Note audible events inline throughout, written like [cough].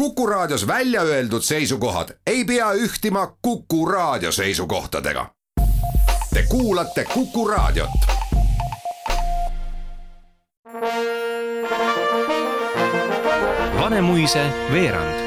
Kuku Raadios välja öeldud seisukohad ei pea ühtima Kuku Raadio seisukohtadega. Te kuulate Kuku Raadiot. Vanemuise veerand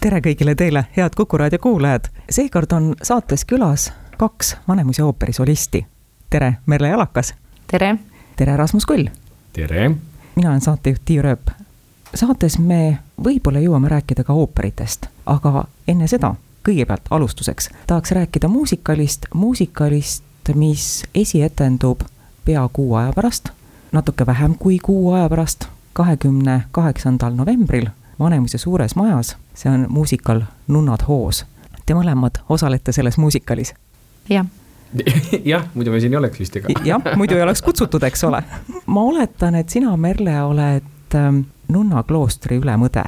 tere kõigile teile, head Kuku raadio kuulajad. seekord on saates külas kaks Vanemuise ooperi solisti. tere, Merle Jalakas. tere. tere, Rasmus Kull. tere. mina olen saatejuht Tiia Rööp. Saates me võib-olla jõuame rääkida ka ooperitest, aga enne seda, kõigepealt alustuseks, tahaks rääkida muusikalist, muusikalist, mis esietendub pea kuu aja pärast, natuke vähem kui kuu aja pärast, kahekümne kaheksandal novembril Vanemuise suures majas, see on muusikal Nunnad hoos. Te mõlemad osalete selles muusikalis. jah [laughs] jah, muidu me siin ei oleks vist ega. jah, muidu ei oleks kutsutud, eks ole. ma oletan, et sina, Merle, oled ähm, Nunna kloostri ülemõde.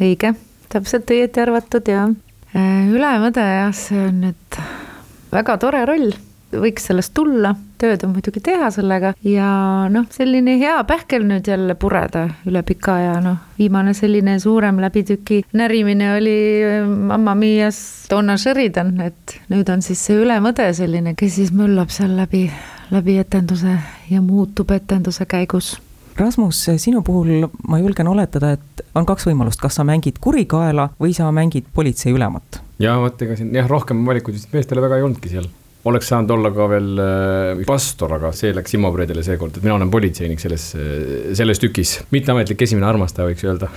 õige, täpselt õieti arvatud ja ülemõde jah, see on nüüd väga tore roll. Võiks sellest tulla, tööd on muidugi teha sellega. Ja noh, selline hea pähkel nüüd jälle pureda üle pika aja, noh, viimane selline suurem läbitüki närimine oli Mamma Mias Donna Sheridan, et nüüd on siis see ülemõde selline, kes siis möllab seal läbi, läbi etenduse ja muutub etenduse käigus Rasmus, sinu puhul ma julgen oletada, et on kaks võimalust, kas sa mängid kurikaela või sa mängid politsei ülemat. ja vot, ega siin jah, rohkem valikuid vist meestele väga ei olnudki seal oleks saanud olla ka veel äh, pastor, aga see läks Immo Predele seekord, et mina olen politseinik selles, selles tükis. mitteametlik esimene armastaja, võiks öelda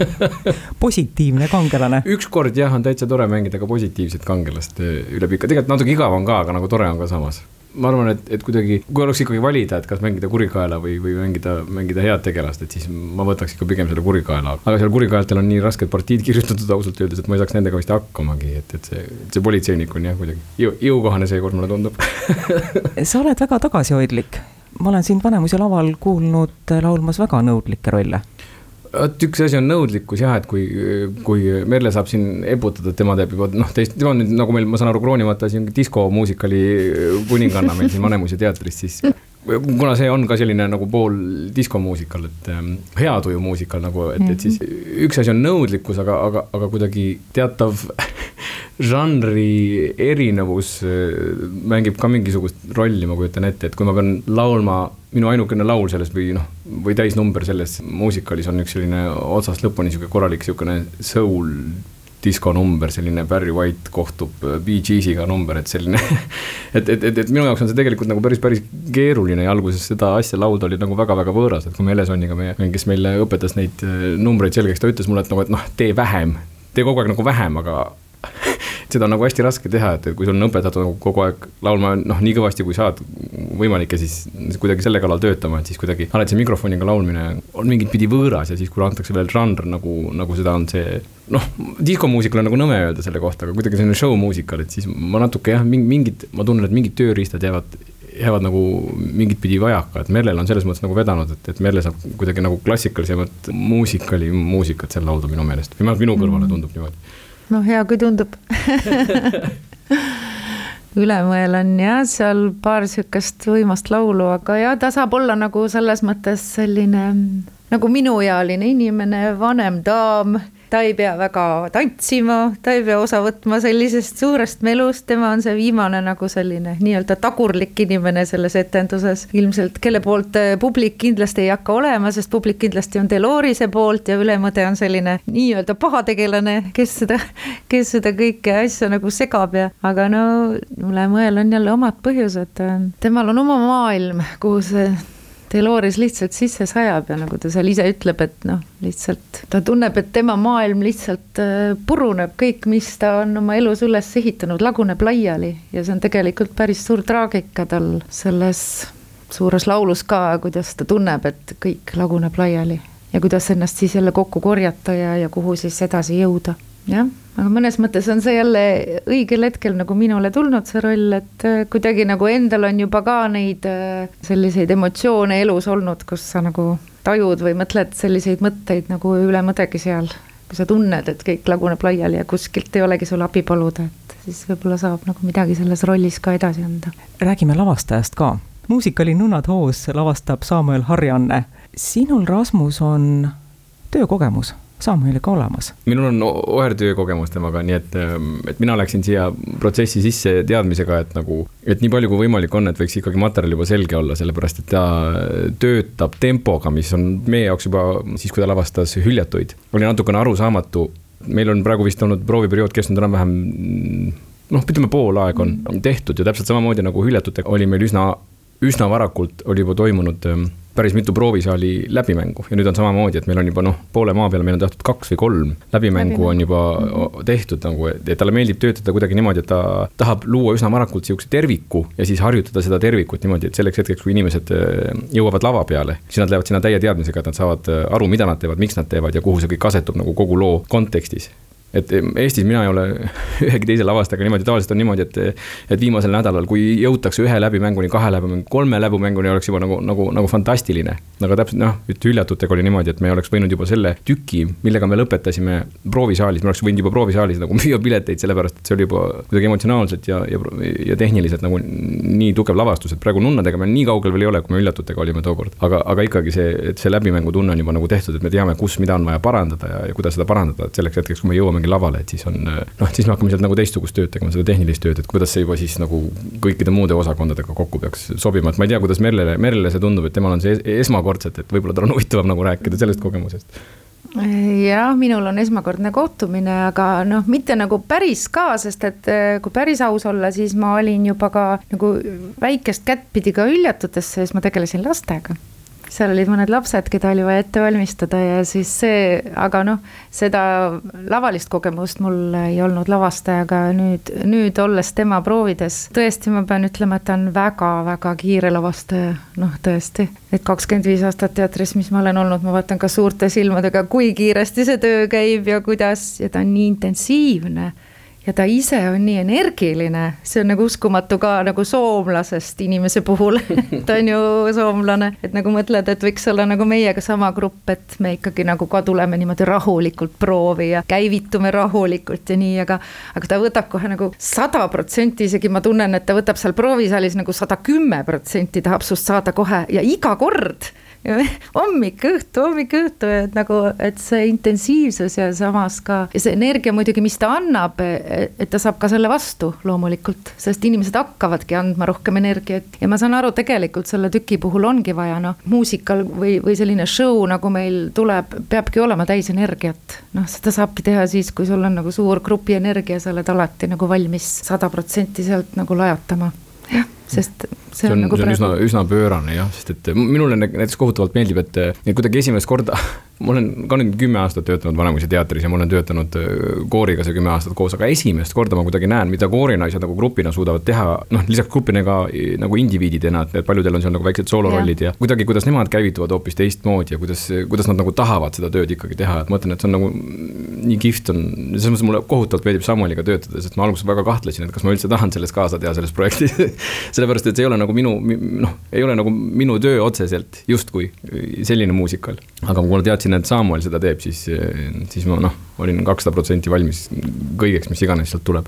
[laughs] positiivne kangelane. ükskord jah, on täitsa tore mängida ka positiivset kangelast äh, üle pika, tegelikult natuke igav on ka, aga nagu tore on ka samas ma arvan, et, et kuidagi, kui oleks ikkagi valida, et kas mängida kurikaela või, või mängida, mängida head tegelast, et siis ma võtaks ikka pigem selle kurikaela. aga seal kurikaeltel on nii rasked partiid [laughs] kirjutatud ausalt öeldes, et ma ei saaks nendega vist hakkamagi, et, et see, see politseinik on jah, kuidagi jõu, jõukohane seekord mulle tundub [laughs] sa oled väga tagasihoidlik. ma olen sind Vanemuise laval kuulnud laulmas väga nõudlikke rolle vot üks asi on nõudlikkus jah, et kui, kui Merle saab siin eputada, tema teeb juba noh, teist, tema on nüüd nagu meil, ma saan aru, kroonimata siin diskomuusikali kuninganna meil siin Vanemuise teatris, siis kuna see on ka selline nagu pool diskomuusikal, et ähm, hea tuju muusikal nagu, et, et siis üks asi on nõudlikkus, aga, aga, aga kuidagi teatav žanri erinevus äh, mängib ka mingisugust rolli, ma kujutan ette, et kui ma pean laulma, minu ainukene laul selles või noh, või täisnumber selles muusikalis on üks selline otsast lõpuni sihuke korralik sihukene soul diskonumber, selline Barry White kohtub äh, Bee Gees'iga number, et selline [laughs] et, et, et, et minu jaoks on see tegelikult nagu päris, päris keeruline ja alguses seda asja laulda oli nagu väga-väga võõras, et kui me Elesoniga, meie, kes meile õpetas neid äh, numbreid selgeks, ta ütles mulle, et nagu, et noh, tee vähem, tee kogu aeg nagu vähem, aga seda on nagu hästi raske teha, et kui sul on õpetatud nagu kogu aeg laulma noh, nii kõvasti kui saad võimalik ja siis kuidagi selle kallal töötama, et siis kuidagi alati see mikrofoniga laulmine on mingit pidi võõras ja siis, kui antakse veel žanr nagu, nagu seda on see noh, diskomuusikal on nagu nõme öelda selle kohta, aga kuidagi selline show muusikal, et siis ma natuke jah, mingid, ma tunnen, et mingid tööriistad jäävad jäävad nagu mingit pidi vajaka, et Merlel on selles mõttes nagu vedanud, et, et Merle saab kuidagi nagu klassikalisemat muusikali muusikat seal laulda minu meelest, vähemalt minu kõrvale mm. tundub niimoodi no hea, kui tundub. [laughs] Ülemõel on jah, seal paar sihukest võimast laulu, aga jah, ta saab olla nagu selles mõttes selline nagu minuealine inimene, vanem daam ta ei pea väga tantsima, ta ei pea osa võtma sellisest suurest melust, tema on see viimane nagu selline nii-öelda tagurlik inimene selles etenduses. ilmselt, kelle poolt äh, publik kindlasti ei hakka olema, sest publik kindlasti on Delorise poolt ja Ülemõde on selline nii-öelda pahategelane, kes seda, kes seda kõike asja nagu segab ja, aga no Ülemõel on jälle omad põhjused, temal on oma maailm, kuhu see Deloris lihtsalt sisse sajab ja nagu ta seal ise ütleb, et noh, lihtsalt ta tunneb, et tema maailm lihtsalt äh, puruneb, kõik, mis ta on oma elus üles ehitanud, laguneb laiali ja see on tegelikult päris suur traagika tal selles suures laulus ka, kuidas ta tunneb, et kõik laguneb laiali ja kuidas ennast siis jälle kokku korjata ja, ja kuhu siis edasi jõuda jah, aga mõnes mõttes on see jälle õigel hetkel nagu minule tulnud see roll, et äh, kuidagi nagu endal on juba ka neid äh, selliseid emotsioone elus olnud, kus sa nagu tajud või mõtled selliseid mõtteid nagu üle mõdegi seal. kui sa tunned, et kõik laguneb laiali ja kuskilt ei olegi sul abi paluda, et siis võib-olla saab nagu midagi selles rollis ka edasi anda. räägime lavastajast ka. muusikali Nunnad hoos lavastab Samuel Harjanne. sinul, Rasmus, on töökogemus Samueliga olemas? minul on ohertöö kogemus temaga, nii et, ähm, et mina läksin siia protsessi sisse teadmisega, et nagu, et nii palju kui võimalik on, et võiks ikkagi materjal juba selge olla, sellepärast et ta töötab tempoga, mis on meie jaoks juba siis, kui ta lavastas Hüljatuid, oli natukene arusaamatu. meil on praegu vist olnud prooviperiood kestnud enam-vähem noh, ütleme pool aega on tehtud ja täpselt samamoodi nagu Hüljatutega oli meil üsna, üsna varakult oli juba toimunud ähm, päris mitu proovisaali läbimängu. Ja nüüd on samamoodi, et meil on juba noh, poole maa peal meil on tehtud kaks või kolm läbimängu on juba tehtud nagu, et talle meeldib töötada kuidagi niimoodi, et ta tahab luua üsna varakult sihukese terviku ja siis harjutada seda tervikut niimoodi, et selleks hetkeks, kui inimesed äh, jõuavad lava peale, siis nad lähevad sinna täie teadmisega, et nad saavad äh, aru, mida nad teevad, miks nad teevad ja kuhu see kõik asetub nagu kogu loo kontekstis et Eestis mina ei ole [laughs] ühegi teise lavastajaga niimoodi, tavaliselt on niimoodi, et, et viimasel nädalal, kui jõutakse ühe läbimänguni, kahe läbimänguni, kolme läbimänguni oleks juba nagu, nagu, nagu fantastiline. aga täpselt noh, et hüljatutega oli niimoodi, et me oleks võinud juba selle tüki, millega me lõpetasime proovisaalis, me oleks võinud juba proovisaalis nagu [laughs] müüa pileteid, sellepärast et see oli juba kuidagi emotsionaalselt ja, ja, ja tehniliselt nagu nii tugev lavastus, et praegu nunnadega me nii kaugel veel ei ole, kui me hüljatutega olime tookord. aga, aga ikkagi see, et see läbimängutunne on juba nagu tehtud, et me teame, kus, mida on vaja parandada ja, ja kuidas seda parandada, et selleks hetkeks, kui me jõuame mingi lavale, et siis on noh, siis me hakkame sealt nagu teistsugust tööd tegema, seda tehnilist tööd, et kuidas see juba siis nagu kõikide muude osakondadega kokku peaks sobima, et ma ei tea, kuidas Merlele, Merlele see tundub, et temal on see esmakordselt, et võib-olla tal on huvitavam nagu rääkida sellest kogemusest. Jah, minul on esmakordne kohtumine, aga noh, mitte nagu päris ka, sest et eh, kui päris aus olla, siis ma olin juba ka nagu väikest kättpidi ka hüljatutesse, siis ma tegelesin lastega seal olid mõned lapsed, keda oli vaja ette valmistada ja siis see, aga noh, seda lavalist kogemust mul ei olnud lavastajaga nüüd, nüüd olles tema proovides, tõesti, ma pean ütlema, et ta on väga-väga kiire lavastaja, noh tõesti. et kakskümmend viis aastat teatris, mis ma olen olnud, ma vaatan ka suurte silmadega, kui kiiresti see töö käib ja kuidas ja ta on nii intensiivne ja ta ise on nii energiline, see on nagu uskumatu ka nagu soomlasest inimese puhul [laughs] ta on ju soomlane, et nagu mõtled, et võiks olla nagu meiega sama grupp, et me ikkagi nagu ka tuleme niimoodi rahulikult proovi ja käivitume rahulikult ja nii, aga. aga ta võtab kohe nagu sada protsenti, isegi ma tunnen, et ta võtab seal proovisaalis nagu sada kümme protsenti tahab sust saada kohe ja iga kord [laughs] hommik, õhtu, hommik, õhtu, et nagu, et see intensiivsus ja samas ka ja see energia muidugi, mis ta annab, et ta saab ka selle vastu loomulikult, sest inimesed hakkavadki andma rohkem energiat ja ma saan aru, tegelikult selle tüki puhul ongi vaja noh, muusikal või, või selline show nagu meil tuleb, peabki olema täis energiat. noh, seda saabki teha siis, kui sul on nagu suur grupi energia, sa oled alati nagu valmis sada protsenti sealt nagu lajatama jah, sest see on, see on nagu see on praegu... üsna, üsna pöörane jah, sest et minule näiteks kohutavalt meeldib, et kuidagi esimest korda [laughs] ma olen ka nüüd kümme aastat töötanud Vanemuise teatris ja ma olen töötanud äh, kooriga see kümme aastat koos, aga esimest korda ma kuidagi näen, mida koorinaised nagu grupina suudavad teha, noh, lisaks grupina ka nagu indiviididena, et paljudel on seal nagu väiksed soolorollid ja. ja kuidagi, kuidas nemad käivituvad hoopis teistmoodi ja kuidas, kuidas nad nagu tahavad seda tööd ikkagi teha, et ma mõtlen, et see on nagu nii kihvt on, selles mõttes mulle kohutavalt meeldib Samueliga töötada, sest ma alguses väga kahtlesin, et kas ma üldse tahan selles kaasa teha, selles projektis [laughs] sellepärast, et see ei ole nagu minu, noh, ei ole nagu minu töö otseselt justkui selline muusikal. aga kui ma teadsin, teadsin, et Samuel seda teeb, siis, siis ma noh, olin kakssada protsenti valmis kõigeks, mis iganes sealt tuleb.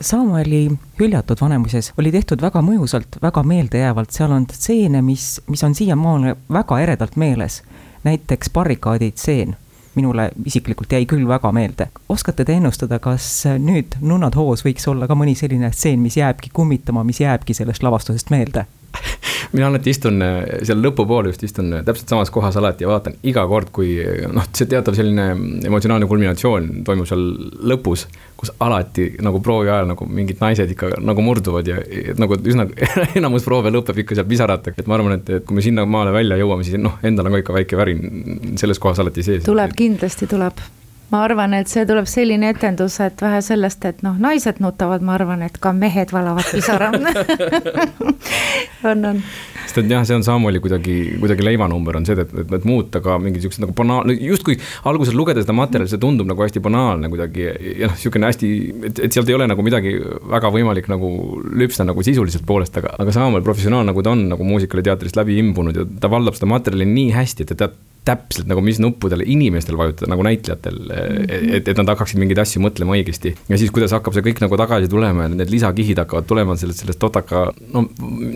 Samueli hüljatud Vanemuises oli tehtud väga mõjusalt, väga meeldejäävalt, seal on stseene, mis, mis on siiamaani väga eredalt meeles. näiteks barrikaadi tseen minule isiklikult jäi küll väga meelde. oskate te ennustada, kas nüüd Nunnad hoos võiks olla ka mõni selline stseen, mis jääbki kummitama, mis jääbki sellest lavastusest meelde? [laughs] mina alati istun äh, seal lõpupoole just istun äh, täpselt samas kohas alati ja vaatan iga kord, kui äh, noh, see teatav selline emotsionaalne kulminatsioon toimub seal lõpus. kus alati nagu proovi ajal nagu mingid naised ikka nagu murduvad ja nagu üsna [laughs] enamus proove lõpeb ikka seal pisaratega, et ma arvan, et, et kui me sinnamaale välja jõuame, siis noh, endal on ka ikka väike värin selles kohas alati sees. tuleb, kindlasti tuleb ma arvan, et see tuleb selline etendus, et vähe sellest, et noh, naised nutavad, ma arvan, et ka mehed valavad pisara [laughs] on, on. sest et jah, see on samamoodi kuidagi, kuidagi leivanumber on see, et, et, et muuta ka mingi siuksed nagu banaalne, justkui alguses lugedes seda materjali, see tundub nagu hästi banaalne kuidagi ja noh, sihukene hästi, et, et sealt ei ole nagu midagi väga võimalik nagu lüpsta nagu sisuliselt poolest, aga, aga samamoodi professionaal, nagu ta on nagu muusikale teatrist läbi imbunud ja ta valdab seda materjali nii hästi, et ta teab täpselt nagu mis nuppudele inimestel vajutada nagu näitlejatel mm, -hmm. et, et nad hakkaksid mingeid asju mõtlema õigesti. ja siis, kuidas hakkab see kõik nagu tagasi tulema ja need lisakihid hakkavad tulema sellest, sellest totaka, no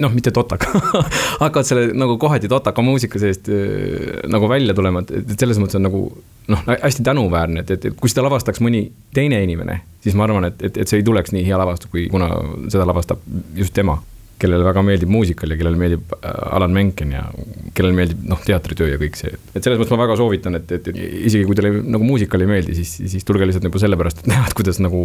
noh, mitte totaka [laughs] hakkavad selle nagu kohati totaka muusika seest äh, nagu välja tulema, et, et selles mõttes on nagu noh, hästi tänuväärne, et, et, et kui seda lavastaks mõni teine inimene, siis ma arvan, et, et, et see ei tuleks nii hea lavastus, kui kuna seda lavastab just tema kellele väga meeldib muusikal ja kellele meeldib äh, Alan Menken ja kellele meeldib noh, teatritöö ja kõik see. et selles mõttes ma väga soovitan, et, et, et isegi kui teile nagu muusikal ei meeldi, siis, siis tulge lihtsalt nagu sellepärast, et [laughs] et kuidas nagu,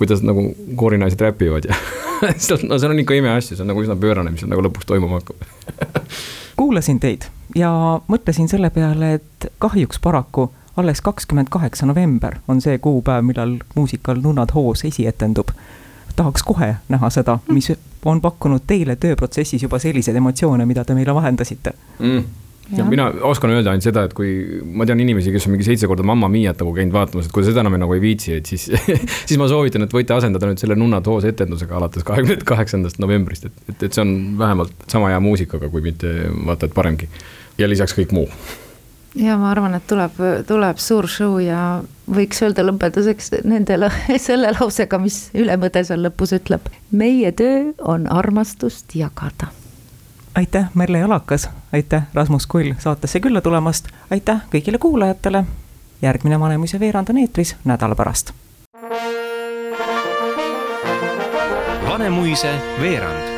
kuidas nagu koorinaised räpivad ja [laughs] no seal on ikka imeasju, see on nagu üsna pöörane, mis seal nagu lõpuks toimuma hakkab [laughs] kuulasin teid ja mõtlesin selle peale, et kahjuks paraku alles kakskümmend kaheksa november on see kuupäev, millal muusikal Nunnad hoos esietendub tahaks kohe näha seda, mis on pakkunud teile tööprotsessis juba selliseid emotsioone, mida te meile vahendasite mm.? Ja mina oskan öelda ainult seda, et kui ma tean inimesi, kes on mingi seitse korda Mamma Miat nagu käinud vaatamas, et kui seda enam nagu ei viitsi, et siis [laughs] siis ma soovitan, et võite asendada nüüd selle Nunnad hoos etendusega alates kahekümne kaheksandast novembrist, et, et, et see on vähemalt sama hea muusikaga, kui mitte vaata et paremgi. ja lisaks kõik muu ja ma arvan, et tuleb, tuleb suur show ja võiks öelda lõpetuseks nendele, [laughs] selle lausega, mis Ülemõde seal lõpus ütleb. meie töö on armastust jagada. aitäh, Merle Jalakas, aitäh, Rasmus Kull saatesse külla tulemast, aitäh kõigile kuulajatele. järgmine Vanemuise veerand on eetris nädala pärast. Vanemuise veerand